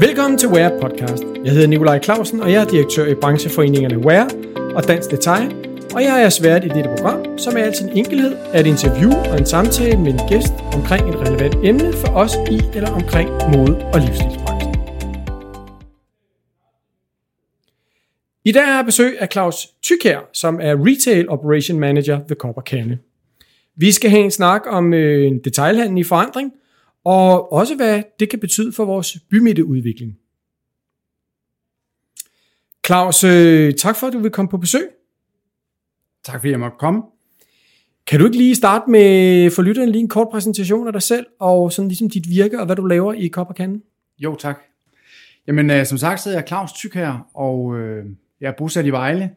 Velkommen til Wear Podcast. Jeg hedder Nikolaj Clausen, og jeg er direktør i brancheforeningerne Wear og Dansk Detail, og jeg er svært i dette program, som er altid en enkelhed af et interview og en samtale med en gæst omkring et relevant emne for os i eller omkring mode- og livsstilsbranchen. I dag har jeg besøg af Claus Tykær, som er Retail Operation Manager ved Copper Canne. Vi skal have en snak om øh, detailhandel i forandring, og også hvad det kan betyde for vores bymidteudvikling. Claus, øh, tak for at du vil komme på besøg. Tak fordi jeg måtte komme. Kan du ikke lige starte med for lytteren lige en kort præsentation af dig selv, og sådan ligesom dit virke og hvad du laver i Kopperkanden? Jo, tak. Jamen, øh, som sagt, så er jeg Claus Tyk her, og øh, jeg er bosat i Vejle.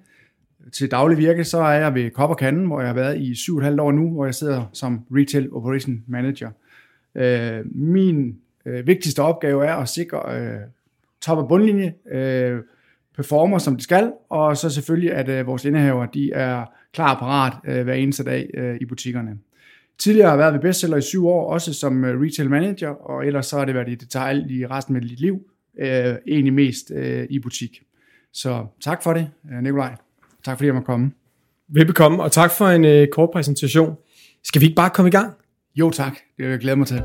Til daglig virke, så er jeg ved Kopperkanden, hvor jeg har været i 7,5 år nu, hvor jeg sidder som Retail Operation Manager. Øh, Øh, min øh, vigtigste opgave er at sikre øh, top- og bundlinje, øh, performer som de skal, og så selvfølgelig, at øh, vores indehaver de er klar og parat øh, hver eneste dag øh, i butikkerne. Tidligere har jeg været ved bestseller i syv år, også som øh, retail manager, og ellers så har det været i detail i resten af mit liv, øh, egentlig mest øh, i butik. Så tak for det, øh, Nikolaj. Tak fordi jeg måtte komme. Velbekomme, og tak for en øh, kort præsentation. Skal vi ikke bare komme i gang? Jo tak, det vil jeg glæde mig til.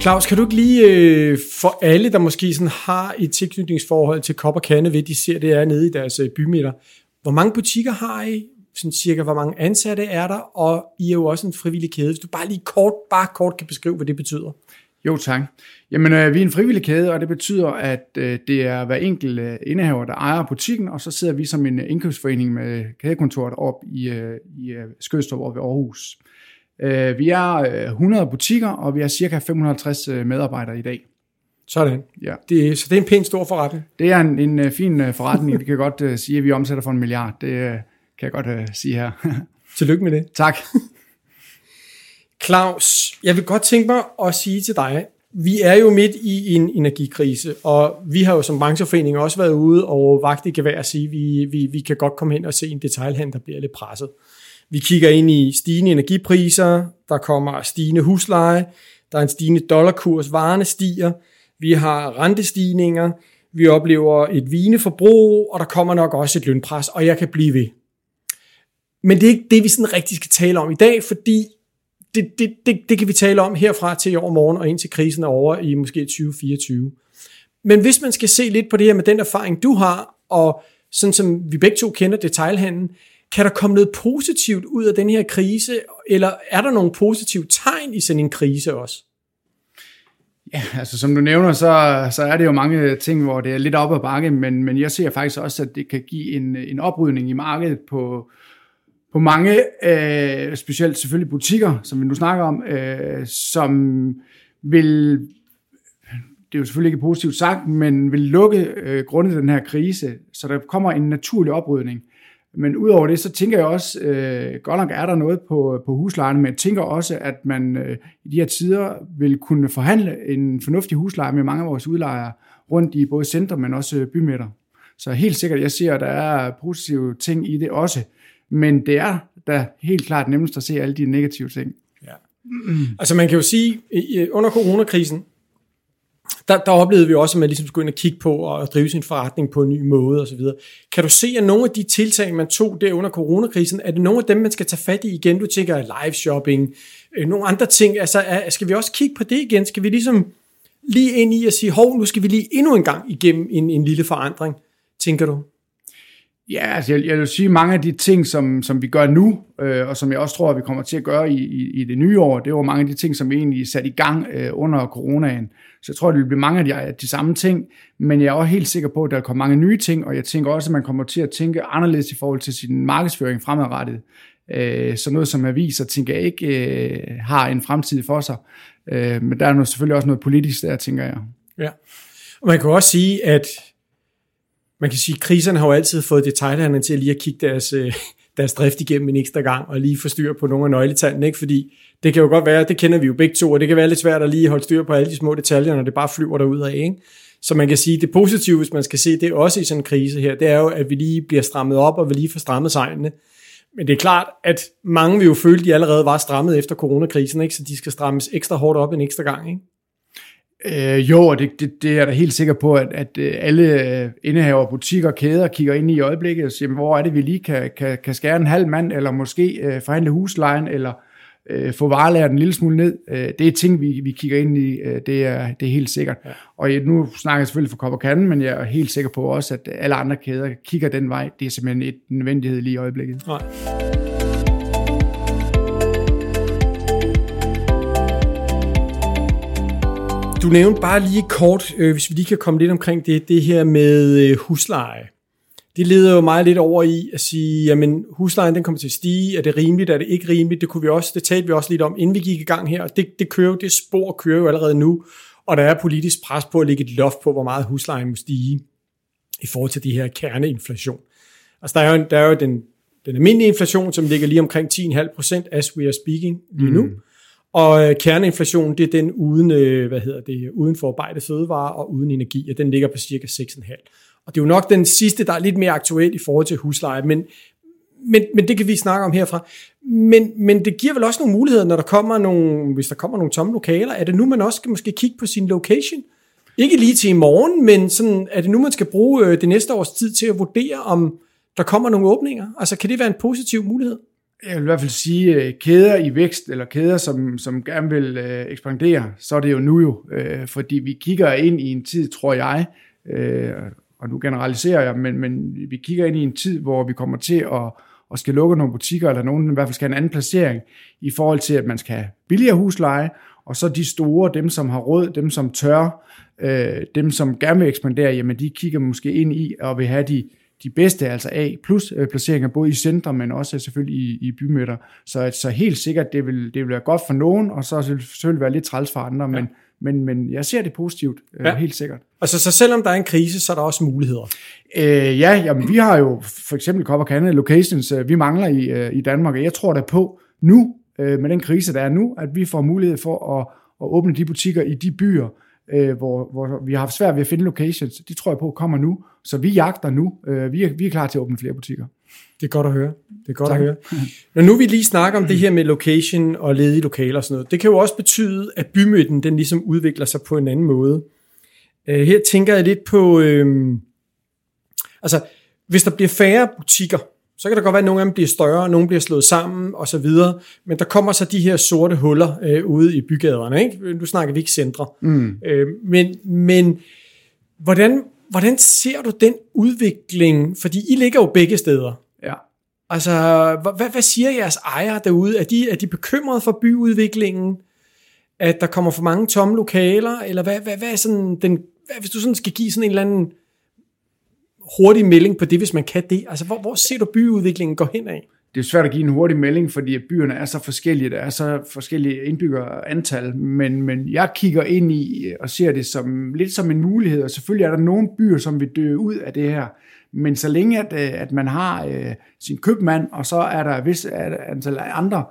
Claus, kan du ikke lige øh, for alle, der måske sådan har et tilknytningsforhold til Kop og Kande, ved de ser det er nede i deres øh, bymidter. Hvor mange butikker har I? Sådan cirka, hvor mange ansatte er der? Og I er jo også en frivillig kæde. Hvis du bare lige kort, bare kort kan beskrive, hvad det betyder. Jo tak. Jamen, øh, vi er en frivillig kæde, og det betyder, at øh, det er hver enkelt øh, indehaver, der ejer butikken, og så sidder vi som en øh, indkøbsforening med kædekontoret op i, øh, i øh, Skødstrup og ved Aarhus. Øh, vi er øh, 100 butikker, og vi har cirka 550 øh, medarbejdere i dag. Sådan. Ja. Det, så det er en pæn stor forretning. Det er en, en øh, fin forretning. vi kan godt øh, sige, at vi omsætter for en milliard. Det øh, kan jeg godt øh, sige her. Tillykke med det. tak. Claus, jeg vil godt tænke mig at sige til dig, vi er jo midt i en energikrise, og vi har jo som brancheforening også været ude og vagt i gevær at sige, at vi, vi, vi kan godt komme hen og se en detaljhandel, der bliver lidt presset. Vi kigger ind i stigende energipriser, der kommer stigende husleje, der er en stigende dollarkurs, varerne stiger, vi har rentestigninger, vi oplever et vineforbrug, og der kommer nok også et lønpres, og jeg kan blive ved. Men det er ikke det, vi sådan rigtig skal tale om i dag, fordi det, det, det, det kan vi tale om herfra til i overmorgen og indtil krisen er over i måske 2024. Men hvis man skal se lidt på det her med den erfaring, du har, og sådan som vi begge to kender detailhandlen, kan der komme noget positivt ud af den her krise, eller er der nogle positive tegn i sådan en krise også? Ja, altså som du nævner, så, så er det jo mange ting, hvor det er lidt op ad bakke, men, men jeg ser faktisk også, at det kan give en, en oprydning i markedet på, på mange, øh, specielt selvfølgelig butikker, som vi nu snakker om, øh, som vil, det er jo selvfølgelig ikke positivt sagt, men vil lukke øh, grundet den her krise, så der kommer en naturlig oprydning. Men udover det, så tænker jeg også, øh, godt nok er der noget på, på huslejen, men jeg tænker også, at man øh, i de her tider vil kunne forhandle en fornuftig husleje med mange af vores udlejere rundt i både centre, men også bymidter. Så helt sikkert, jeg ser, at der er positive ting i det også. Men det er da helt klart nemmest at se alle de negative ting. Ja. Altså man kan jo sige, under coronakrisen, der, der oplevede vi også, at man ligesom skulle ind og kigge på og drive sin forretning på en ny måde osv. Kan du se, at nogle af de tiltag, man tog der under coronakrisen, er det nogle af dem, man skal tage fat i igen? Du tænker live shopping, øh, nogle andre ting. Altså, er, skal vi også kigge på det igen? Skal vi ligesom lige ind i at sige, hov, nu skal vi lige endnu en gang igennem en, en lille forandring, tænker du? Ja, altså jeg, jeg vil sige, mange af de ting, som, som vi gør nu, øh, og som jeg også tror, at vi kommer til at gøre i, i, i det nye år, det var mange af de ting, som vi egentlig satte i gang øh, under coronaen. Så jeg tror, det vil blive mange af de, de samme ting, men jeg er også helt sikker på, at der kommer mange nye ting, og jeg tænker også, at man kommer til at tænke anderledes i forhold til sin markedsføring fremadrettet. Øh, så noget som aviser, tænker jeg ikke øh, har en fremtid for sig. Øh, men der er nu selvfølgelig også noget politisk der, tænker jeg. Ja, og man kan også sige, at man kan sige, at kriserne har jo altid fået detaljhandlerne til at lige at kigge deres, øh, deres drift igennem en ekstra gang, og lige få styr på nogle af nøgletallene, ikke? fordi det kan jo godt være, det kender vi jo begge to, og det kan være lidt svært at lige holde styr på alle de små detaljer, når det bare flyver derud af. Ikke? Så man kan sige, det positive, hvis man skal se det også i sådan en krise her, det er jo, at vi lige bliver strammet op, og vi lige får strammet sejlene. Men det er klart, at mange vil jo føle, at de allerede var strammet efter coronakrisen, ikke? så de skal strammes ekstra hårdt op en ekstra gang. Ikke? Øh, jo, og det, det, det er jeg da helt sikker på, at, at øh, alle øh, indehaver butikker og kæder kigger ind i øjeblikket og siger, hvor er det, vi lige kan, kan, kan skære en halv mand, eller måske øh, forhandle huslejen, eller øh, få varelæret en lille smule ned. Øh, det er ting, vi, vi kigger ind i, øh, det, er, det er helt sikkert. Ja. Og nu snakker jeg selvfølgelig for Kop og Kanden, men jeg er helt sikker på også, at alle andre kæder kigger den vej. Det er simpelthen et nødvendighed lige i øjeblikket. Nej. Du nævnte bare lige kort, øh, hvis vi lige kan komme lidt omkring det, det her med øh, husleje. Det leder jo meget lidt over i at sige, jamen huslejen den kommer til at stige, er det rimeligt, er det ikke rimeligt, det kunne vi også, det talte vi også lidt om, inden vi gik i gang her, det, det kører det spor kører jo allerede nu, og der er politisk pres på at lægge et loft på, hvor meget huslejen må stige i forhold til de her kerneinflation. Altså der er jo, der er jo den, den almindelige inflation, som ligger lige omkring 10,5% as we are speaking lige nu. Mm. Og øh, kerneinflationen, det er den uden, øh, hvad hedder det, uden forarbejdet fødevarer og uden energi, og den ligger på cirka 6,5. Og det er jo nok den sidste, der er lidt mere aktuel i forhold til husleje, men, men, men det kan vi snakke om herfra. Men, men det giver vel også nogle muligheder, når der kommer nogle, hvis der kommer nogle tomme lokaler. Er det nu, man også skal måske kigge på sin location? Ikke lige til i morgen, men sådan, er det nu, man skal bruge øh, det næste års tid til at vurdere, om der kommer nogle åbninger? Altså, kan det være en positiv mulighed? Jeg vil i hvert fald sige, øh, kæder i vækst, eller kæder, som, som gerne vil øh, ekspandere, så er det jo nu jo, øh, fordi vi kigger ind i en tid, tror jeg, øh, og nu generaliserer jeg, men, men vi kigger ind i en tid, hvor vi kommer til at, at skal lukke nogle butikker, eller nogen i hvert fald skal have en anden placering, i forhold til, at man skal have billigere husleje, og så de store, dem som har råd, dem som tør, øh, dem som gerne vil ekspandere, jamen de kigger måske ind i og vil have de de bedste, altså A plus øh, placeringer, både i centre, men også selvfølgelig i, i bymidter. Så, så helt sikkert, det vil, det vil være godt for nogen, og så selvfølgelig være lidt træls for andre, ja. men, men, men jeg ser det positivt, øh, ja. helt sikkert. Altså, så selvom der er en krise, så er der også muligheder? Øh, ja, jamen, vi har jo for eksempel Copper Canada Locations, øh, vi mangler i, øh, i Danmark, og jeg tror da på nu, øh, med den krise, der er nu, at vi får mulighed for at, at åbne de butikker i de byer, øh, hvor, hvor vi har haft svært ved at finde locations. De tror jeg på kommer nu, så vi jagter nu. Øh, vi, er, vi er klar til at åbne flere butikker. Det er godt at høre. Det er godt tak. at høre. Når nu vi lige snakker om det her med location og ledige lokaler og sådan noget, det kan jo også betyde, at bymidten den ligesom udvikler sig på en anden måde. Øh, her tænker jeg lidt på, øh, altså hvis der bliver færre butikker, så kan der godt være, at nogle af dem bliver større, nogle bliver slået sammen og så videre, men der kommer så de her sorte huller øh, ude i bygaderne. Ikke? Nu snakker vi ikke centre. Mm. Øh, men, men hvordan, hvordan ser du den udvikling? Fordi I ligger jo begge steder. Ja. Altså, hvad, hvad siger jeres ejere derude? Er de, er de bekymrede for byudviklingen? At der kommer for mange tomme lokaler? Eller hvad, hvad, hvad er sådan den, hvad, hvis du sådan skal give sådan en eller anden hurtig melding på det, hvis man kan det? Altså, hvor, hvor ser du byudviklingen gå hen af? Det er svært at give en hurtig melding, fordi byerne er så forskellige, der er så forskellige indbyggerantal, men, men jeg kigger ind i og ser det som lidt som en mulighed, og selvfølgelig er der nogle byer, som vil dø ud af det her, men så længe at, øh, at man har øh, sin købmand, og så er der et vis antal andre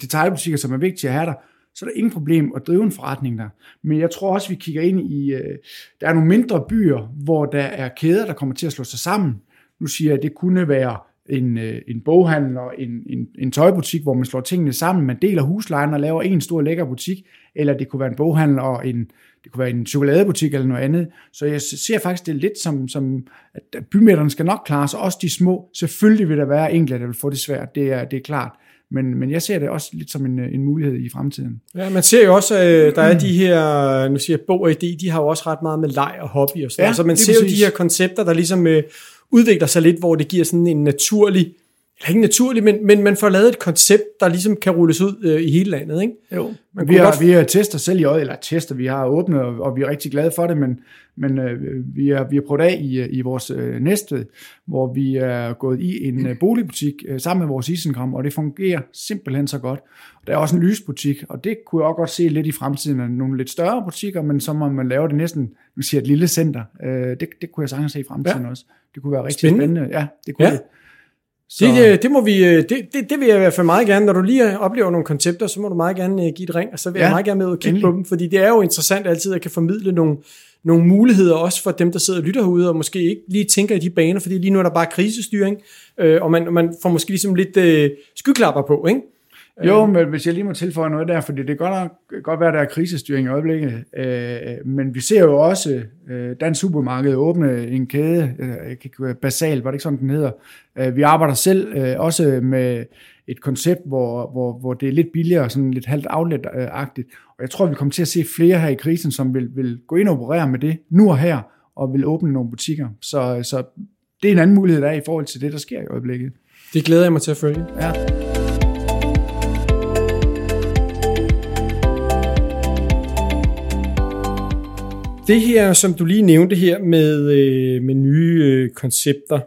detaljbutikker, som er vigtige at have der, så er der ingen problem at drive en forretning der. Men jeg tror også, vi kigger ind i, øh, der er nogle mindre byer, hvor der er kæder, der kommer til at slå sig sammen. Nu siger jeg, at det kunne være en, øh, en boghandel og en, en, en tøjbutik, hvor man slår tingene sammen, man deler huslejen og laver en stor lækker butik, eller det kunne være en boghandel og en, det kunne være en chokoladebutik eller noget andet. Så jeg ser faktisk det lidt som, som at bymætterne skal nok klare sig, også de små. Selvfølgelig vil der være enkelte, der vil få det svært, det er, det er klart. Men, men jeg ser det også lidt som en, en mulighed i fremtiden. Ja, man ser jo også, at der er de her, nu siger jeg, Bog og idé, de har jo også ret meget med leg og hobby og sådan ja, Så man ser præcis. jo de her koncepter, der ligesom øh, udvikler sig lidt, hvor det giver sådan en naturlig eller ikke naturligt, men, men man får lavet et koncept, der ligesom kan rulles ud øh, i hele landet, ikke? Jo, man vi, har, godt... vi har testet selv i øjet, eller tester, vi har åbnet, og, og vi er rigtig glade for det, men, men øh, vi, har, vi har prøvet af i, i vores øh, næste, hvor vi er gået i en øh, boligbutik øh, sammen med vores isenkram, og det fungerer simpelthen så godt. Der er også en lysbutik, og det kunne jeg også godt se lidt i fremtiden, af nogle lidt større butikker, men så må man lave det næsten, nu siger et lille center. Øh, det, det kunne jeg sagtens se i fremtiden ja. også. Det kunne være rigtig spændende. spændende. Ja, det kunne ja. det. Så. Det, øh, det, må vi, øh, det, det, det vil jeg i hvert fald meget gerne, når du lige oplever nogle koncepter, så må du meget gerne øh, give et ring, og så vil ja, jeg meget gerne med at kigge endelig. på dem, fordi det er jo interessant altid at kan formidle nogle, nogle muligheder også for dem, der sidder og lytter herude, og måske ikke lige tænker i de baner, fordi lige nu er der bare krisestyring, øh, og man, man får måske ligesom lidt øh, skyklapper på, ikke? Jo, men hvis jeg lige må tilføje noget der, fordi det kan godt, godt være, at der er krisestyring i øjeblikket, øh, men vi ser jo også øh, dansk supermarked åbne en kæde, øh, basal, var det ikke sådan, den hedder. Øh, vi arbejder selv øh, også med et koncept, hvor, hvor, hvor det er lidt billigere, sådan lidt halvt outlet-agtigt, og jeg tror, vi kommer til at se flere her i krisen, som vil, vil gå ind og operere med det nu og her, og vil åbne nogle butikker. Så, så det er en anden mulighed, der er i forhold til det, der sker i øjeblikket. Det glæder jeg mig til at følge. Ja. Det her, som du lige nævnte her med, øh, med nye øh, koncepter,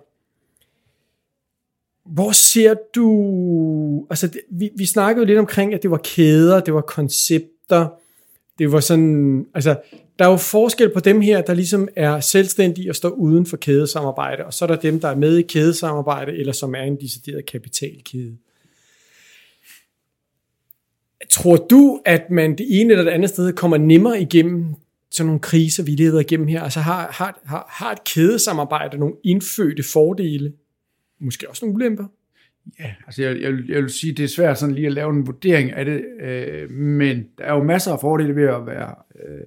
hvor ser du, altså det, vi, vi snakkede jo lidt omkring, at det var kæder, det var koncepter, det var sådan, altså der er jo forskel på dem her, der ligesom er selvstændige og står uden for kædesamarbejde, og så er der dem, der er med i kædesamarbejde, eller som er en decideret kapitalkæde. Tror du, at man det ene eller det andet sted kommer nemmere igennem sådan nogle kriser, vi leder igennem her? Altså har, har, har, har et kædesamarbejde nogle indfødte fordele? Måske også nogle ulemper? Ja, altså jeg, jeg, jeg vil sige, det er svært sådan lige at lave en vurdering af det, øh, men der er jo masser af fordele ved at være øh,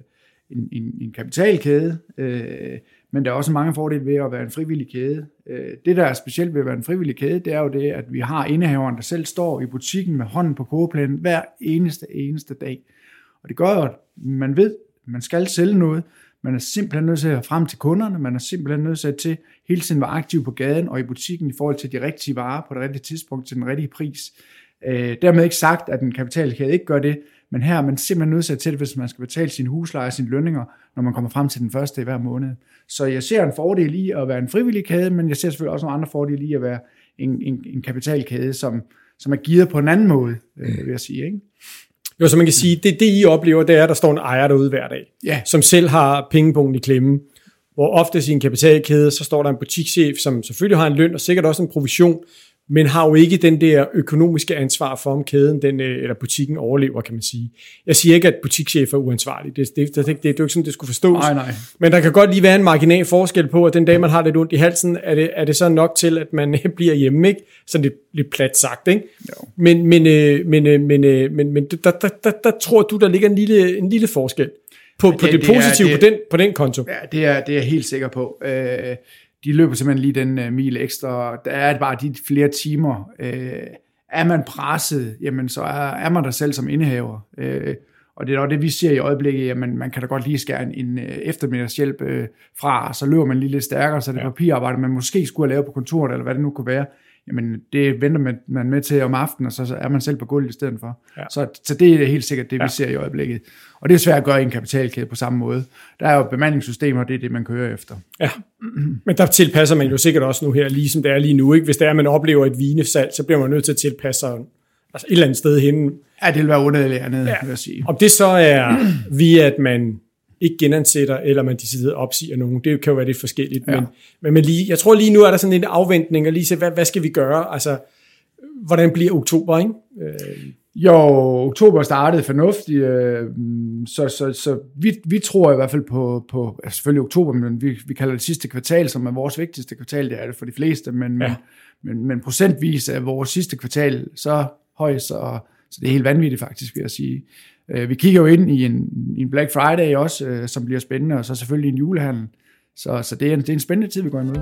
en, en, en kapitalkæde, øh, men der er også mange fordele ved at være en frivillig kæde. Øh, det, der er specielt ved at være en frivillig kæde, det er jo det, at vi har indehaveren, der selv står i butikken med hånden på kogeplanen hver eneste, eneste dag. Og det gør jo, at man ved, man skal sælge noget. Man er simpelthen nødt til at frem til kunderne. Man er simpelthen nødt til at hele tiden være aktiv på gaden og i butikken i forhold til de rigtige varer på det rigtige tidspunkt til den rigtige pris. Øh, dermed ikke sagt, at en kapitalkæde ikke gør det, men her er man simpelthen nødt til det, hvis man skal betale sin husleje og sine lønninger, når man kommer frem til den første i hver måned. Så jeg ser en fordel i at være en frivillig kæde, men jeg ser selvfølgelig også nogle andre fordele i at være en, en, en kapitalkæde, som, som er gearet på en anden måde, øh, vil jeg sige. Ikke? Jo, så man kan sige, det, det I oplever, det er, at der står en ejer derude hver dag, ja. som selv har pengepunkten i klemme. Hvor ofte i en kapitalkæde, så står der en butikschef, som selvfølgelig har en løn og sikkert også en provision, men har jo ikke den der økonomiske ansvar for, om kæden den, øh, eller butikken overlever, kan man sige. Jeg siger ikke, at butikschef er uansvarlig. Det, det, det, det, det er jo ikke sådan, det skulle forstås. Nej, nej. Men der kan godt lige være en marginal forskel på, at den dag, man har lidt ondt i halsen, er det, er det så nok til, at man bliver hjemme, ikke? Sådan lidt, lidt plat sagt, ikke? Jo. Men, men, øh, men, øh, men, øh, men, men der, der, der, der tror du, der ligger en lille, en lille forskel på, det, på det, det positive er, det, på, den, på den konto. Ja, det er, det er jeg helt sikker på. Øh, de løber simpelthen lige den uh, mil ekstra. Der er bare de flere timer. Uh, er man presset, jamen så er, er man der selv som indehaver. Uh, og det er også det, vi ser i øjeblikket, jamen man kan da godt lige skære en, en eftermiddagshjælp uh, fra, så løber man lige lidt stærkere, så det ja. papirarbejde, man måske skulle have lavet på kontoret, eller hvad det nu kunne være, jamen det venter man, man med til om aftenen, og så er man selv på gulvet i stedet for. Ja. Så, så det er helt sikkert det, vi ja. ser i øjeblikket. Og det er svært at gøre i en kapitalkæde på samme måde. Der er jo bemandingssystemer, det er det, man kører efter. Ja, men der tilpasser man jo sikkert også nu her, lige som det er lige nu. Ikke? Hvis det er, at man oplever et vinessalg, så bliver man nødt til at tilpasse sig altså et eller andet sted hen. Ja, det vil være underligt andet, ja. vil jeg sige. Om det så er via, at man ikke genansætter, eller man decideret opsiger nogen. Det kan jo være lidt forskelligt. Ja. Men, men, men lige, jeg tror lige nu er der sådan en afventning, og lige se, hvad, hvad skal vi gøre? Altså, hvordan bliver oktober, ikke? Øh. Jo, oktober startede fornuftigt, øh, så, så, så vi, vi tror i hvert fald på, på altså selvfølgelig oktober, men vi, vi kalder det sidste kvartal, som er vores vigtigste kvartal, det er det for de fleste, men, ja. men, men, men procentvis er vores sidste kvartal så højt, så, så det er helt vanvittigt faktisk, vil jeg sige. Øh, vi kigger jo ind i en, i en Black Friday også, øh, som bliver spændende, og så selvfølgelig en julehandel. Så, så det, er en, det er en spændende tid, vi går imod.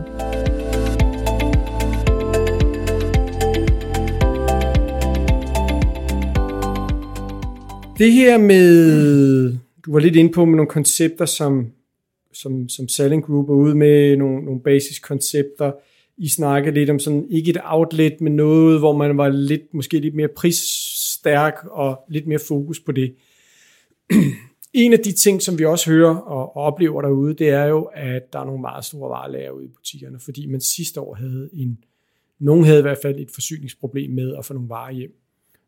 Det her med, du var lidt inde på med nogle koncepter, som, som, som Selling Group er ude med, nogle, nogle basiskoncepter. I snakkede lidt om sådan, ikke et outlet, men noget, hvor man var lidt, måske lidt mere pris stærk og lidt mere fokus på det. en af de ting, som vi også hører og, oplever derude, det er jo, at der er nogle meget store varelager ude i butikkerne, fordi man sidste år havde en, nogen havde i hvert fald et forsyningsproblem med at få nogle varer hjem.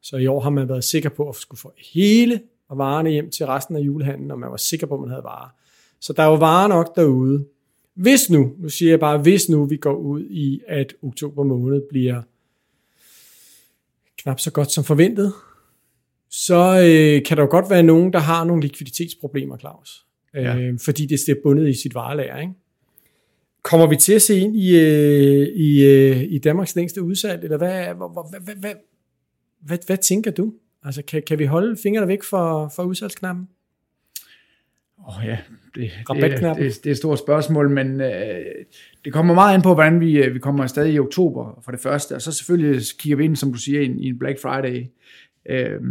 Så i år har man været sikker på at skulle få hele varerne hjem til resten af julehandlen, og man var sikker på, at man havde varer. Så der er jo varer nok derude. Hvis nu, nu siger jeg bare, hvis nu vi går ud i, at oktober måned bliver knap så godt som forventet, så øh, kan der jo godt være nogen, der har nogle likviditetsproblemer, Claus. ja. øh, fordi det er bundet i sit varelager. Ikke? Kommer vi til at se ind i, øh, i, øh, i Danmarks længste udsalg, eller hvad, hvad, hvad, hvad, hvad, hvad, hvad tænker du? Altså, kan, kan vi holde fingrene væk fra, fra udsalgsknappen? Åh oh, ja, det, det, det, det, det er et stort spørgsmål, men øh, det kommer meget an på, hvordan vi, øh, vi kommer stadig i oktober for det første, og så selvfølgelig kigger vi ind, som du siger, i en, Black Friday. Øh,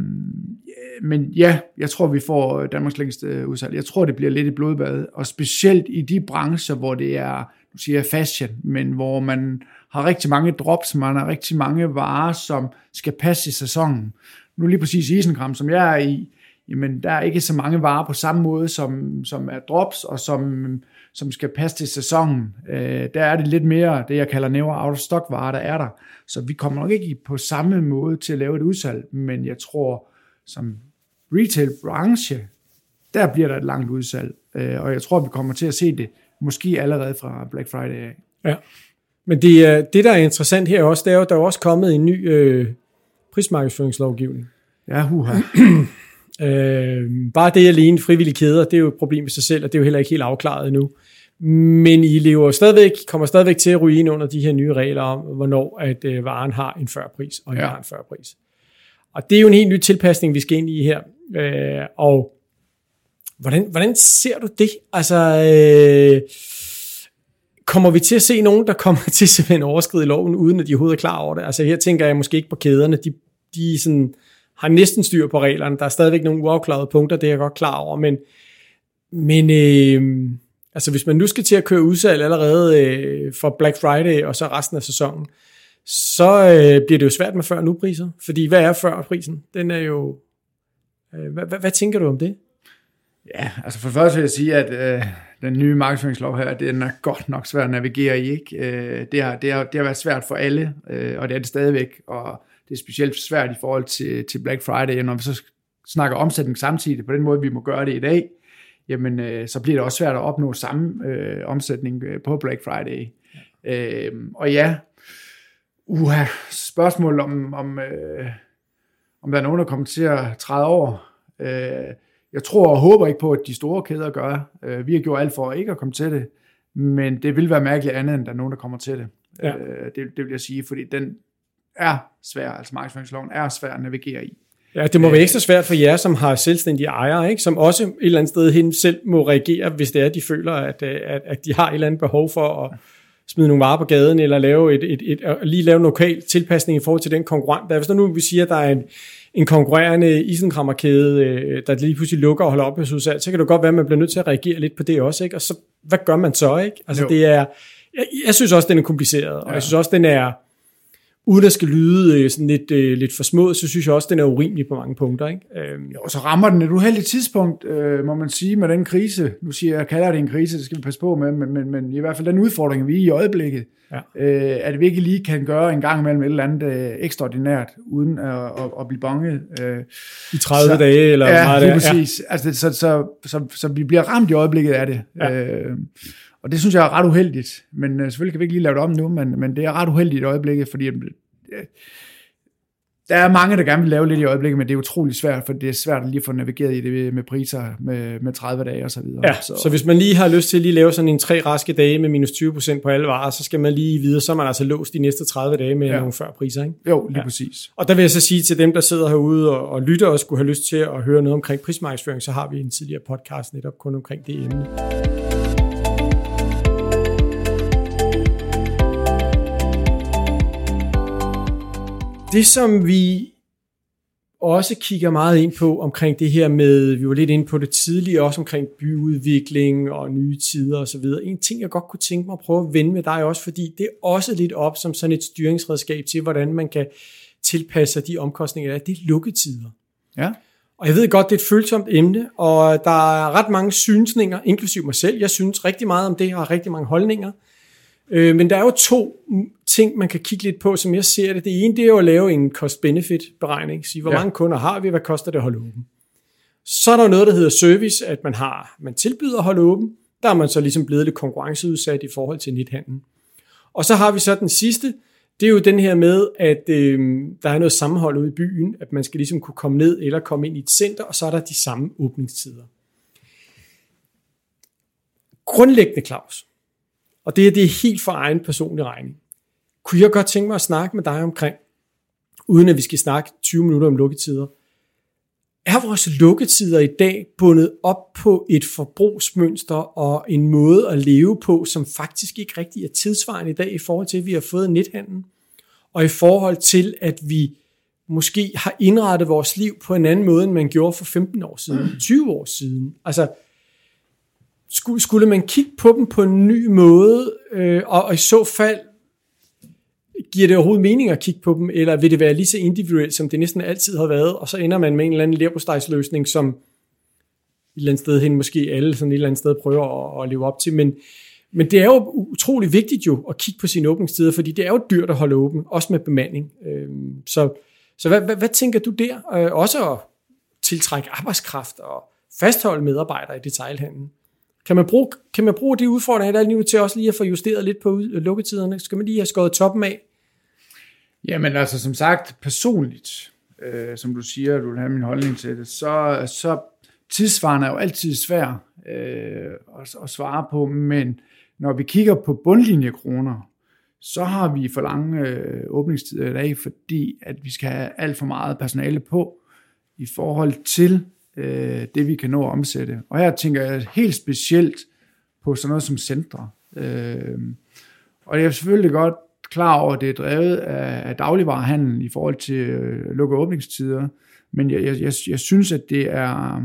men ja, jeg tror, vi får Danmarks længste udsalg. Jeg tror, det bliver lidt et blodbad, og specielt i de brancher, hvor det er, du siger fashion, men hvor man har rigtig mange drops, man har rigtig mange varer, som skal passe i sæsonen. Nu lige præcis Isenkram, som jeg er i, jamen der er ikke så mange varer på samme måde, som, som er drops, og som, som skal passe til sæsonen. Øh, der er det lidt mere det, jeg kalder nævre out of stock varer, der er der. Så vi kommer nok ikke på samme måde til at lave et udsalg, men jeg tror, som retail branche, der bliver der et langt udsalg. Øh, og jeg tror, vi kommer til at se det måske allerede fra Black Friday af. Ja. Men det, det der er interessant her også, det er jo, der er også kommet en ny øh, prismarkedsføringslovgivning. Ja, huha. Øh, bare det alene, frivillige kæder, det er jo et problem i sig selv, og det er jo heller ikke helt afklaret endnu. Men I lever stadigvæk, kommer stadigvæk til at ind under de her nye regler om, hvornår at øh, varen har en førpris, og ja. har en førpris. Og det er jo en helt ny tilpasning, vi skal ind i her. Øh, og hvordan, hvordan ser du det? Altså, øh, kommer vi til at se nogen, der kommer til simpelthen overskride loven, uden at de overhovedet er klar over det? Altså her tænker jeg måske ikke på kæderne, de, de sådan har næsten styr på reglerne. Der er stadigvæk nogle uafklarede punkter, det er jeg godt klar over, men, men øh, altså hvis man nu skal til at køre udsalg allerede øh, for Black Friday og så resten af sæsonen, så øh, bliver det jo svært med før nu priser. Fordi hvad er før prisen? Den er jo... Øh, hvad, hvad, hvad tænker du om det? Ja, altså for først vil jeg sige, at øh, den nye markedsføringslov her, den er godt nok svært at navigere i. Ikke? Øh, det, har, det, har, det har været svært for alle, øh, og det er det stadigvæk. Og det er specielt svært i forhold til, til Black Friday, når vi så snakker omsætning samtidig, på den måde, vi må gøre det i dag, jamen, øh, så bliver det også svært at opnå samme øh, omsætning øh, på Black Friday. Ja. Øh, og ja, uha, spørgsmål om, om, øh, om der er nogen, der kommer til at træde over. Øh, jeg tror og håber ikke på, at de store kæder gør. Øh, vi har gjort alt for ikke at komme til det, men det vil være mærkeligt andet, end der er nogen, der kommer til det. Ja. Øh, det, det vil jeg sige, fordi den, er svær, altså markedsføringsloven er svær at navigere i. Ja, det må være ekstra svært for jer, som har selvstændige ejere, ikke? som også et eller andet sted hen selv må reagere, hvis det er, de føler, at, at, at de har et eller andet behov for at smide nogle varer på gaden, eller lave et, et, et, et, lige lave en lokal tilpasning i forhold til den konkurrent. Der, hvis der nu vi siger, at der er en, en konkurrerende isenkrammerkæde, øh, der lige pludselig lukker og holder op hos udsalg, så kan det godt være, at man bliver nødt til at reagere lidt på det også. Ikke? Og så, hvad gør man så? ikke? Altså, jo. det er, jeg, jeg synes også, den er kompliceret, og ja. jeg synes også, den er uden at skal lyde øh, sådan lidt, øh, lidt for små, så synes jeg også, at den er urimelig på mange punkter. Ikke? Øhm. Jo, så rammer den et uheldigt tidspunkt, øh, må man sige, med den krise. Nu siger jeg, kalder det en krise, det skal vi passe på med, men, men, men i hvert fald den udfordring, vi er i øjeblikket, ja. øh, at vi ikke lige kan gøre en gang imellem et eller andet øh, ekstraordinært, uden at, at, at blive bange. Øh. I 30 så, dage, eller ja, meget det. præcis. Ja. Altså, så, så, så, så, så vi bliver ramt i øjeblikket af det. Ja. Øh, og det synes jeg er ret uheldigt, men øh, selvfølgelig kan vi ikke lige lave det om nu, men, men det er ret uheldigt i øjeblikket, fordi øh, der er mange, der gerne vil lave lidt i øjeblikket, men det er utrolig svært, for det er svært at lige få navigeret i det med priser med, med 30 dage og så videre. Ja, så. så hvis man lige har lyst til at lige lave sådan en tre raske dage med minus 20% på alle varer, så skal man lige videre, så er man altså låst de næste 30 dage med ja. nogle før priser, ikke? Jo, lige ja. præcis. Og der vil jeg så sige til dem, der sidder herude og, og lytter og skulle have lyst til at høre noget omkring prismarkedsføring, så har vi en tidligere podcast netop kun omkring det emne. Det, som vi også kigger meget ind på omkring det her med, vi var lidt inde på det tidligere, også omkring byudvikling og nye tider osv. En ting, jeg godt kunne tænke mig at prøve at vende med dig også, fordi det er også lidt op som sådan et styringsredskab til, hvordan man kan tilpasse de omkostninger, der er. Det er lukketider. Ja. Og jeg ved godt, det er et følsomt emne, og der er ret mange synsninger, inklusiv mig selv. Jeg synes rigtig meget om det, og har rigtig mange holdninger. Øh, men der er jo to ting, man kan kigge lidt på, som jeg ser det. Det ene, det er jo at lave en cost-benefit beregning. Sige, hvor ja. mange kunder har vi, hvad koster det at holde åben? Så er der noget, der hedder service, at man har, man tilbyder at holde åben. Der er man så ligesom blevet lidt konkurrenceudsat i forhold til nethandlen. Og så har vi så den sidste, det er jo den her med, at øh, der er noget sammenhold ude i byen, at man skal ligesom kunne komme ned eller komme ind i et center, og så er der de samme åbningstider. Grundlæggende, Claus, og det, det er helt for egen personlig regning, kunne jeg godt tænke mig at snakke med dig omkring, uden at vi skal snakke 20 minutter om lukketider. Er vores lukketider i dag bundet op på et forbrugsmønster og en måde at leve på, som faktisk ikke rigtig er tidsvarende i dag i forhold til, at vi har fået nethandlen, og i forhold til, at vi måske har indrettet vores liv på en anden måde, end man gjorde for 15 år siden, 20 år siden. Altså, skulle, skulle man kigge på dem på en ny måde, øh, og, og i så fald, giver det overhovedet mening at kigge på dem, eller vil det være lige så individuelt, som det næsten altid har været, og så ender man med en eller anden leverpostejsløsning, som et eller andet sted hen måske alle sådan et eller andet sted prøver at, at leve op til, men, men det er jo utrolig vigtigt jo at kigge på sine åbningstider, fordi det er jo dyrt at holde åben, også med bemanding. Øhm, så så hvad, hvad, hvad tænker du der? Øh, også at tiltrække arbejdskraft og fastholde medarbejdere i detailhandlen. Kan man bruge, kan man bruge de udfordringer, der er lige nu til også lige at få justeret lidt på lukketiderne? Skal man lige have skåret toppen af? Jamen altså, som sagt, personligt, øh, som du siger, du vil have min holdning til det, så, så tidsvaren er jo altid svær øh, at, at svare på, men når vi kigger på bundlinjekroner, så har vi for lange øh, åbningstider i dag, fordi at vi skal have alt for meget personale på i forhold til øh, det, vi kan nå at omsætte. Og her tænker jeg helt specielt på sådan noget som centre. Øh, og jeg er selvfølgelig godt klar over, at det er drevet af, af dagligvarehandlen i forhold til øh, lukke åbningstider, men jeg, jeg, jeg, jeg synes, at det er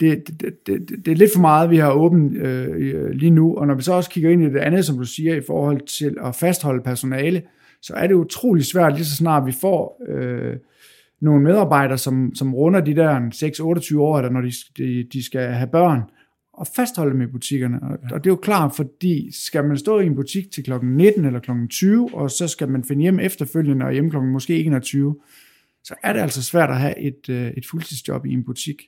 det, det, det, det er lidt for meget, vi har åbent øh, lige nu, og når vi så også kigger ind i det andet, som du siger, i forhold til at fastholde personale, så er det utrolig svært, lige så snart vi får øh, nogle medarbejdere, som, som runder de der 6-28 år, der, når de, de, de skal have børn, og fastholde dem i butikkerne. Og, ja. og det er jo klart, fordi skal man stå i en butik til klokken 19 eller klokken 20, og så skal man finde hjem efterfølgende og hjem klokken måske 21, så er det altså svært at have et, øh, et fuldtidsjob i en butik.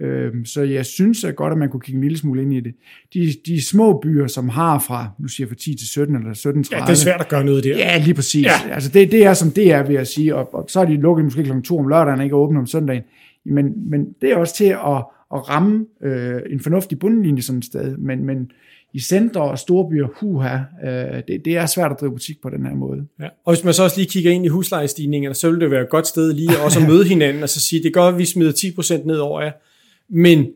Øhm, så jeg synes at godt, at man kunne kigge en lille smule ind i det. De, de små byer, som har fra, nu siger jeg fra 10 til 17 eller 17 30. Ja, det er svært at gøre noget der. Ja, lige præcis. Ja. Altså det, det er som det er, vil jeg sige. Og, og så er de lukket måske kl. 2 om lørdagen og ikke åbne om søndagen. Men, men det er også til at, at ramme øh, en fornuftig bundlinje sådan et sted. Men, men i centre og storbyer, huha, øh, det, det er svært at drive butik på den her måde. Ja. Og hvis man så også lige kigger ind i huslejestigningerne, så vil det være et godt sted lige også at møde hinanden og så sige, det gør, at vi smider 10% ned over jer men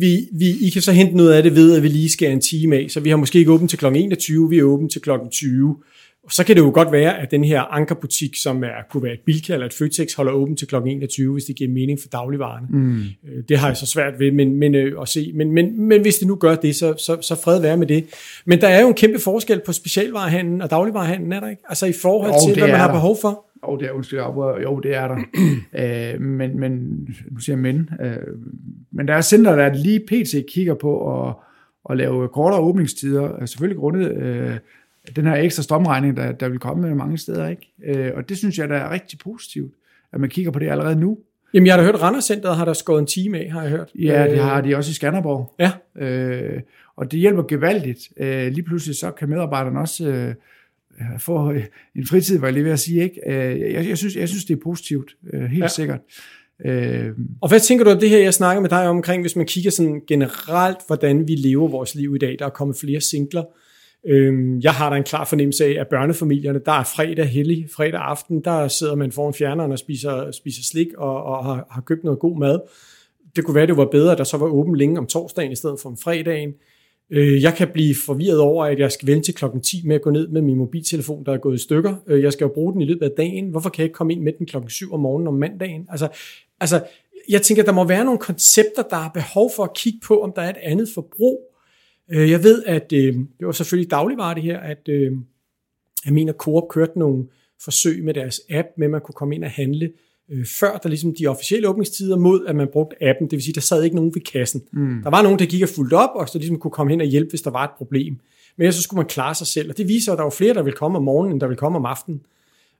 vi, vi, I kan så hente noget af det ved, at vi lige skal en time af, så vi har måske ikke åbent til kl. 21, vi er åbent til kl. 20. Og så kan det jo godt være, at den her ankerbutik, som er, kunne være et Bilka eller et Føtex, holder åben til kl. 21, hvis det giver mening for dagligvarerne. Mm. Øh, det har jeg så svært ved men, men, øh, at se. Men, men, men hvis det nu gør det, så, så, så fred være med det. Men der er jo en kæmpe forskel på specialvarehandlen og dagligvarehandlen, er der ikke? Altså i forhold jo, til, hvad man har der. behov for. Jo, det er, undskyld, jo, det er der. øh, men, men, nu siger jeg men, øh, men der er center, der lige pt. kigger på at, at lave kortere åbningstider, øh, selvfølgelig grundet øh, den her ekstra strømregning, der, der vil komme mange steder. ikke. Øh, og det synes jeg, der er rigtig positivt, at man kigger på det allerede nu. Jamen, jeg har da hørt, Randers Centeret har der skåret en time af, har jeg hørt. Ja, det har de også i Skanderborg. Ja. Øh, og det hjælper gevaldigt. Øh, lige pludselig så kan medarbejderne også øh, få en fritid, var jeg lige ved at sige. Ikke? Øh, jeg, jeg, synes, jeg synes, det er positivt, øh, helt ja. sikkert. Øh, og hvad tænker du om det her, jeg snakker med dig omkring, hvis man kigger sådan generelt, hvordan vi lever vores liv i dag? Der er kommet flere singler. Jeg har da en klar fornemmelse af, at børnefamilierne, der er fredag hellig, fredag aften, der sidder man foran fjerneren og spiser, spiser slik og, og har, har købt noget god mad. Det kunne være, det var bedre, at der så var åben længe om torsdagen i stedet for om fredagen. Øh, Øh, jeg kan blive forvirret over, at jeg skal vente til klokken 10 med at gå ned med min mobiltelefon, der er gået i stykker. Øh, jeg skal jo bruge den i løbet af dagen. Hvorfor kan jeg ikke komme ind med den klokken 7 om morgenen om mandagen? Altså, altså, jeg tænker, der må være nogle koncepter, der er behov for at kigge på, om der er et andet forbrug. Øh, jeg ved, at det var selvfølgelig dagligvarer det her, at jeg mener, Coop kørte nogle forsøg med deres app, med at man kunne komme ind og handle øh, før der ligesom de officielle åbningstider mod, at man brugte appen. Det vil sige, der sad ikke nogen ved kassen. Mm. Der var nogen, der gik og fulgte op, og så ligesom kunne komme hen og hjælpe, hvis der var et problem. Men så skulle man klare sig selv, og det viser, at der var flere, der vil komme om morgenen, end der vil komme om aftenen.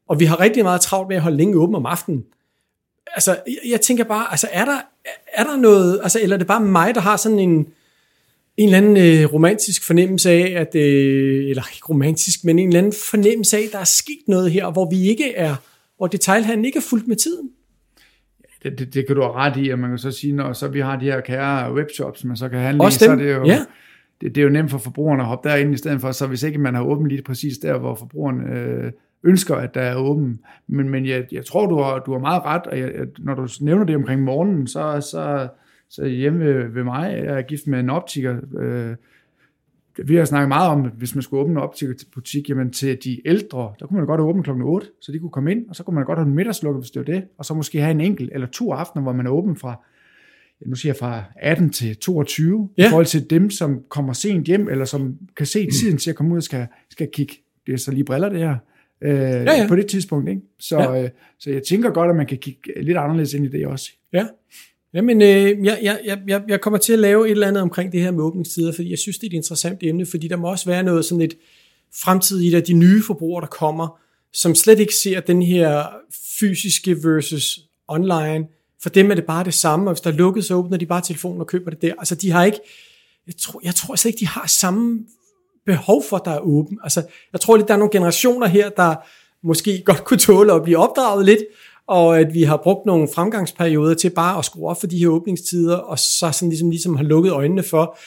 Og vi har rigtig meget travlt med at holde længe åben om aftenen. Altså, jeg, jeg tænker bare, altså, er der, er der noget, altså, eller er det bare mig, der har sådan en, en eller anden øh, romantisk fornemmelse af, at, øh, eller ikke romantisk, men en eller anden fornemmelse af, at der er sket noget her, hvor vi ikke er hvor detailhandlen ikke er fuldt med tiden? det, det, det kan du have ret i, og man kan så sige, når så vi har de her kære webshops, man så kan handle Også i, så dem, er det jo, ja. det, det er jo nemt for forbrugerne at hoppe derind i stedet for, så hvis ikke man har åbent lige præcis der, hvor forbrugeren øh, ønsker, at der er åben. Men, men jeg, jeg tror, du har, du har meget ret, og jeg, når du nævner det omkring morgenen, så, så, så hjemme ved, ved mig, jeg er gift med en optiker, øh, vi har snakket meget om, at hvis man skulle åbne en optikerbutik, jamen til de ældre, der kunne man godt åbne klokken 8, så de kunne komme ind, og så kunne man godt have en middagslukket, hvis det var det, og så måske have en enkelt eller to aftener, hvor man er åben fra, ja, nu siger jeg fra 18 til 22, ja. I forhold til dem, som kommer sent hjem, eller som kan se tiden til at komme ud og skal, skal kigge, det er så lige briller det her, øh, ja, ja. på det tidspunkt. Ikke? Så, ja. øh, så jeg tænker godt, at man kan kigge lidt anderledes ind i det også. Ja. Jamen, øh, jeg, jeg, jeg- jeg, kommer til at lave et eller andet omkring det her med åbningstider, fordi jeg synes, det er et interessant emne, fordi der må også være noget sådan et fremtidigt af de nye forbrugere, der kommer, som slet ikke ser den her fysiske versus online. For dem er det bare det samme, og hvis der er lukket, så åbner de bare telefonen og køber det der. Altså, de har ikke, jeg tror, jeg tror slet ikke, de har samme behov for, at der er åben. Altså, jeg tror lidt, der er nogle generationer her, der måske godt kunne tåle at blive opdraget lidt, og at vi har brugt nogle fremgangsperioder til bare at skrue op for de her åbningstider, og så sådan ligesom, ligesom har lukket øjnene for,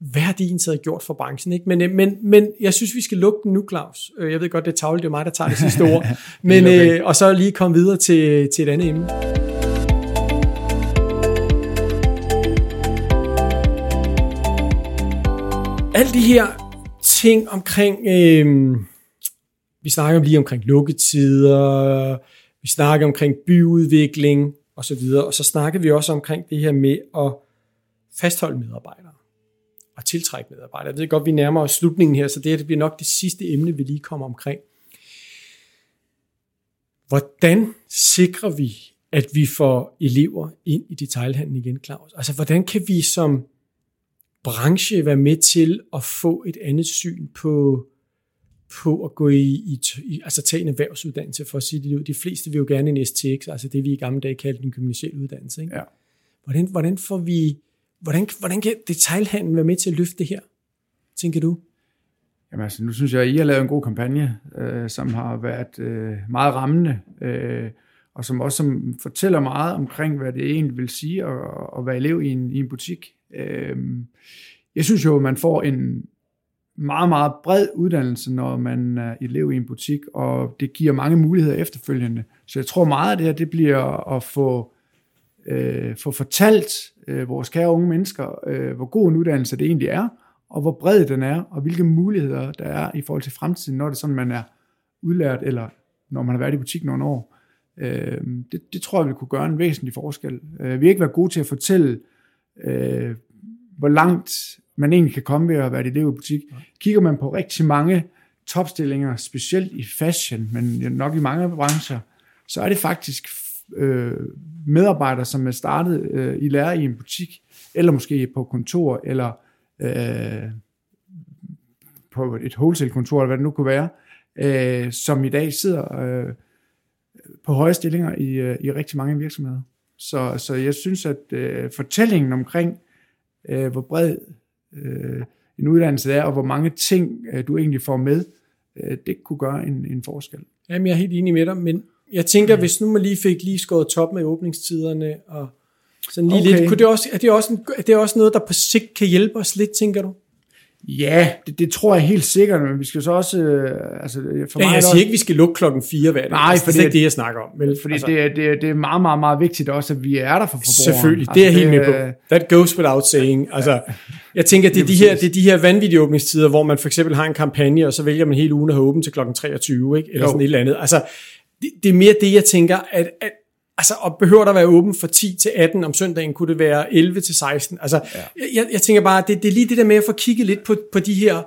hvad har de egentlig gjort for branchen? Ikke? Men, øh, men, men jeg synes, vi skal lukke den nu, Claus. Øh, Jeg ved godt, det er tavligt, det er mig, der tager det sidste ord. Men, øh, og så lige komme videre til, til et andet emne. Alle de her ting omkring, øh, vi snakker lige omkring lukketider, vi snakker omkring byudvikling og så videre, og så snakker vi også omkring det her med at fastholde medarbejdere og tiltrække medarbejdere. Jeg ved godt, vi nærmer os slutningen her, så det her det bliver nok det sidste emne, vi lige kommer omkring. Hvordan sikrer vi, at vi får elever ind i detailhandlen igen, Claus? Altså, hvordan kan vi som branche være med til at få et andet syn på, på at gå i, i, i altså tage en erhvervsuddannelse, for at sige det ud. De fleste vil jo gerne en STX, altså det vi i gamle dage kaldte en gymnasiel uddannelse. Ikke? Ja. Hvordan, hvordan får vi, hvordan, hvordan kan detailhandlen være med til at løfte det her, tænker du? Jamen altså, nu synes jeg, at I har lavet en god kampagne, øh, som har været øh, meget rammende, øh, og som også som fortæller meget omkring, hvad det egentlig vil sige at, at være elev i en, i en butik. Øh, jeg synes jo, at man får en meget, meget bred uddannelse, når man er elev i en butik, og det giver mange muligheder efterfølgende. Så jeg tror meget af det her, det bliver at få, øh, få fortalt øh, vores kære unge mennesker, øh, hvor god en uddannelse det egentlig er, og hvor bred den er, og hvilke muligheder der er i forhold til fremtiden, når det er sådan, man er udlært, eller når man har været i butik nogle år. Øh, det, det tror jeg vi kunne gøre en væsentlig forskel. Øh, vi har ikke været gode til at fortælle, øh, hvor langt man egentlig kan komme ved at være et elev i butik. Kigger man på rigtig mange topstillinger, specielt i fashion, men nok i mange brancher, så er det faktisk øh, medarbejdere, som er startet øh, i lære i en butik, eller måske på kontor, eller øh, på et wholesale-kontor, eller hvad det nu kunne være, øh, som i dag sidder øh, på høje stillinger i, øh, i rigtig mange virksomheder. Så, så jeg synes, at øh, fortællingen omkring, øh, hvor bred øh, en uddannelse er, og hvor mange ting øh, du egentlig får med, øh, det kunne gøre en, en forskel. Jamen, jeg er helt enig med dig, men jeg tænker, hvis nu man lige fik lige skåret top med åbningstiderne, og sådan lige Okay. lidt, kunne det også, er, det også en, er det også noget, der på sigt kan hjælpe os lidt, tænker du? Ja, det, det tror jeg helt sikkert, men vi skal så også... Øh, altså, for Ja, mig jeg siger også, ikke, vi skal lukke klokken 4 hver dag. Nej, altså, det er ikke det, jeg snakker om. Vel? Fordi altså, det, er- det, er- det er meget, meget, meget vigtigt også, at vi er der for forbrugeren. Selvfølgelig, det er helt med på. øh, That goes without saying. Altså, jeg tænker, det er, de her, det er de her vanvittige åbningstider, hvor man for eksempel har en kampagne, og så vælger man hele ugen at have åbent til klokken 23, ikke? eller Jo. sådan et eller andet. Altså, det, det er mere det, jeg tænker, at, at altså, og behøver der være åben fra 10 til 18 om søndagen, kunne det være 11 til 16. Altså, ja. jeg, jeg tænker bare, det, det er lige det der med at få kigget lidt på, på de her,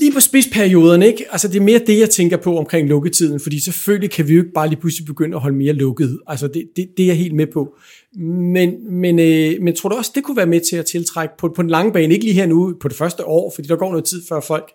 lige på spidsperioderne, ikke? Altså, det er mere det, jeg tænker på omkring lukketiden, fordi selvfølgelig kan vi jo ikke bare lige pludselig begynde at holde mere lukket. Altså, det, det, det er jeg helt med på. Men, men, øh, men tror du også, det kunne være med til at tiltrække på, på den lange bane, ikke lige her nu på det første år, fordi der går noget tid, før folk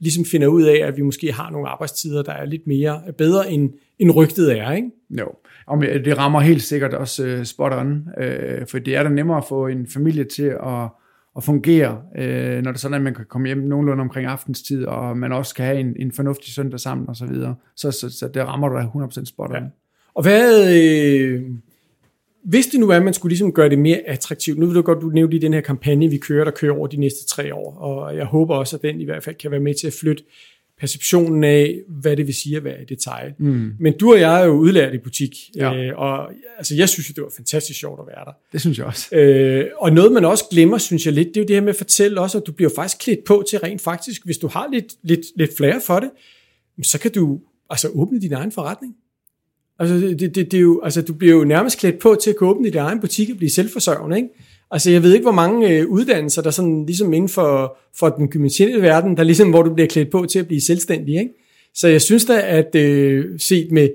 ligesom finder ud af, at vi måske har nogle arbejdstider, der er lidt mere bedre, end, end rygtet er, ikke? Jo, og det rammer helt sikkert også uh, spot on, uh, for det er da nemmere at få en familie til at, at fungere, uh, når det er sådan, at man kan komme hjem nogenlunde omkring aftenstid, og man også kan have en, en fornuftig søndag sammen og så videre. Så, så, så det rammer du da 100% spot on. Ja. Og hvad, øh, hvis det nu er, at man skulle ligesom gøre det mere attraktivt, nu vil du godt, du nævnte i den her kampagne, vi kører, der kører over de næste tre år, og jeg håber også, at den i hvert fald kan være med til at flytte perceptionen af, hvad det vil sige at være i detail. Mm. Men du og jeg er jo udlært i butik, ja. øh, og altså, jeg synes det var fantastisk sjovt at være der. Det synes jeg også. Øh, og noget man også glemmer, synes jeg lidt, det er jo det her med at fortælle også, at du bliver faktisk klædt på til rent faktisk, hvis du har lidt, lidt, lidt flere for det, så kan du altså åbne din egen forretning. Altså, det, det, det er jo, altså, du bliver jo nærmest klædt på til at kunne åbne din egen butik og blive selvforsørgende, ikke? Altså, jeg ved ikke, hvor mange øh, uddannelser, der sådan ligesom inden for, for den gymnasielle verden, der ligesom, hvor du bliver klædt på til at blive selvstændig, ikke? Så jeg synes da, at øh, set med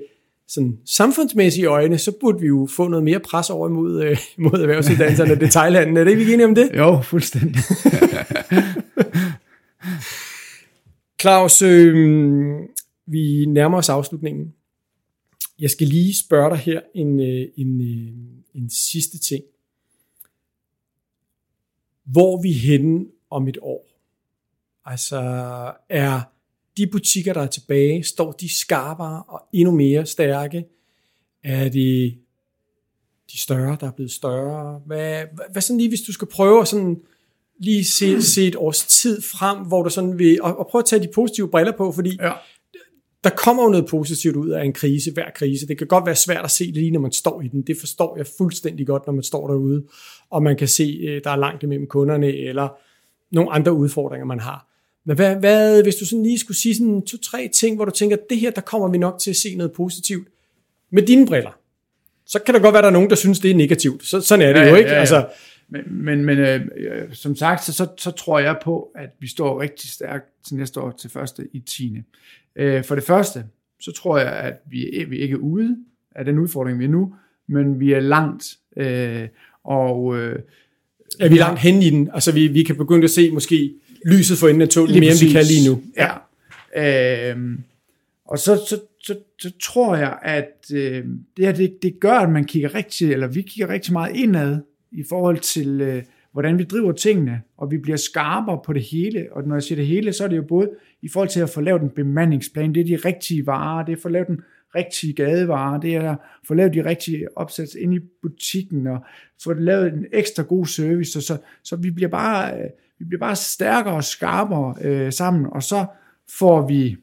sådan samfundsmæssige øjne, så burde vi jo få noget mere pres over imod, øh, mod erhvervsuddannelserne og detaljhandlen. Er det ikke enige om det? Jo, fuldstændig. Claus, øh, vi nærmer os afslutningen. Jeg skal lige spørge dig her en, øh, en, øh, en sidste ting. Hvor er vi henne om et år? Altså, er de butikker, der er tilbage, står de skarpere og endnu mere stærke? Er det de større, der er blevet større? Hvad, hvad, hvad sådan lige, hvis du skal prøve at sådan lige se, se et års tid frem, hvor du sådan vil, og, og prøve at tage de positive briller på, fordi ja der kommer jo noget positivt ud af en krise, hver krise. Det kan godt være svært at se lige, når man står i den. Det forstår jeg fuldstændig godt, når man står derude, og man kan se, øh, der er langt imellem kunderne, eller nogle andre udfordringer, man har. Men hvad, hvad hvis du sådan lige skulle sige sådan to-tre ting, hvor du tænker, det her, der kommer vi nok til at se noget positivt med dine briller. Så kan der godt være, der er nogen, der synes, det er negativt. Så, sådan er det ja, jo, ikke? Ja, ja. Altså, men, men, men øh, som sagt, så, så, så tror jeg på, at vi står rigtig stærkt til næste år til første i 10. Øh, for det første, så tror jeg, at vi, vi ikke er ude af den udfordring, vi er nu, men vi er langt. Øh, og, øh, er vi langt hen i den? Altså vi, vi kan begynde at se måske lyset for enden af toget mere, end vi kan lige nu. Ja. ja. Øh, og så, så, så, så tror jeg, at øh, det her, det, det gør, at man kigger rigtig, eller vi kigger rigtig meget indad i forhold til, øh, hvordan vi driver tingene, og vi bliver skarpere på det hele. Og når jeg siger det hele, så er det jo både i forhold til at få lavet en bemandingsplan, det er de rigtige varer, det er at få lavet den rigtige gadevarer, det er at få lavet de rigtige opsats ind i butikken, og få lavet en ekstra god service, så, så, så vi, bliver bare, øh, vi bliver bare stærkere og skarpere øh, sammen, og så får vi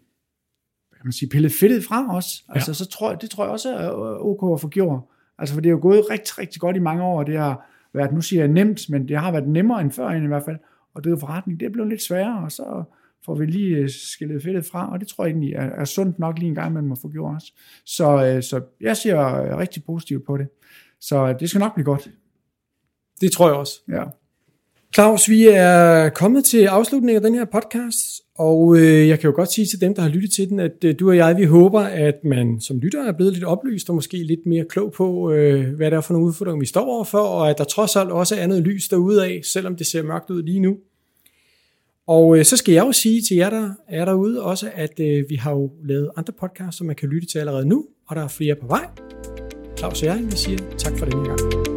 kan man sige, pillet fedtet fra os. Altså, ja. så tror jeg, det tror jeg også er ok at få gjort. Altså, for det er jo gået rigtig, rigtig godt i mange år, det har været, nu siger jeg nemt, men det har været nemmere end før i hvert fald, at drive forretning. Det er blevet lidt sværere, og så får vi lige øh, skillet fedtet fra, og det tror jeg egentlig er, er sundt nok lige en gang, man må få gjort også. Så, øh, så jeg ser rigtig positivt på det. Så det skal nok blive godt. Det tror jeg også. Ja. Claus, vi er kommet til afslutningen af den her podcast, og øh, jeg kan jo godt sige til dem, der har lyttet til den, at øh, du og jeg, vi håber, at man som lytter er blevet lidt oplyst og måske lidt mere klog på, øh, hvad det er for nogle udfordringer, vi står overfor, og at der trods alt også er noget lys derude af, selvom det ser mørkt ud lige nu. Og øh, så skal jeg jo sige til jer, der er derude også, at øh, vi har jo lavet andre podcasts, som man kan lytte til allerede nu, og der er flere på vej. Claus og jeg, vi siger tak for denne gang.